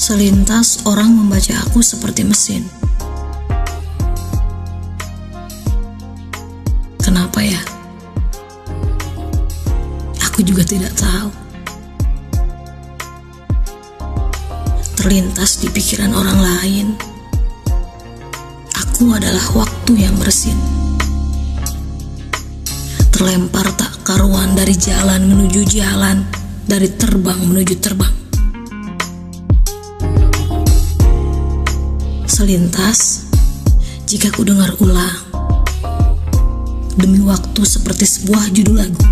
Selintas orang membaca aku seperti mesin. Kenapa ya? Aku juga tidak tahu. Terlintas di pikiran orang lain, aku adalah waktu yang bersin. Terlempar tak karuan dari jalan menuju jalan, dari terbang menuju terbang. Selintas, jika ku dengar ulang, demi waktu seperti sebuah judul lagu.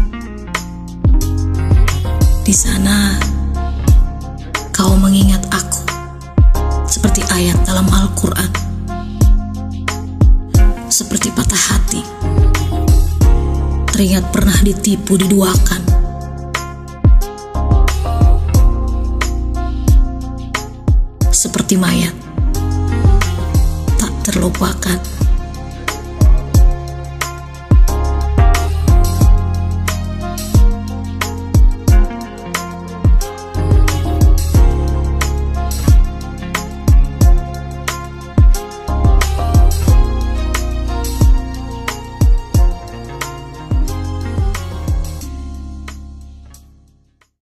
Di sana, kau mengingat aku seperti ayat dalam Al-Quran, seperti patah hati, teringat pernah ditipu diduakan. Seperti mayat, tak terlupakan.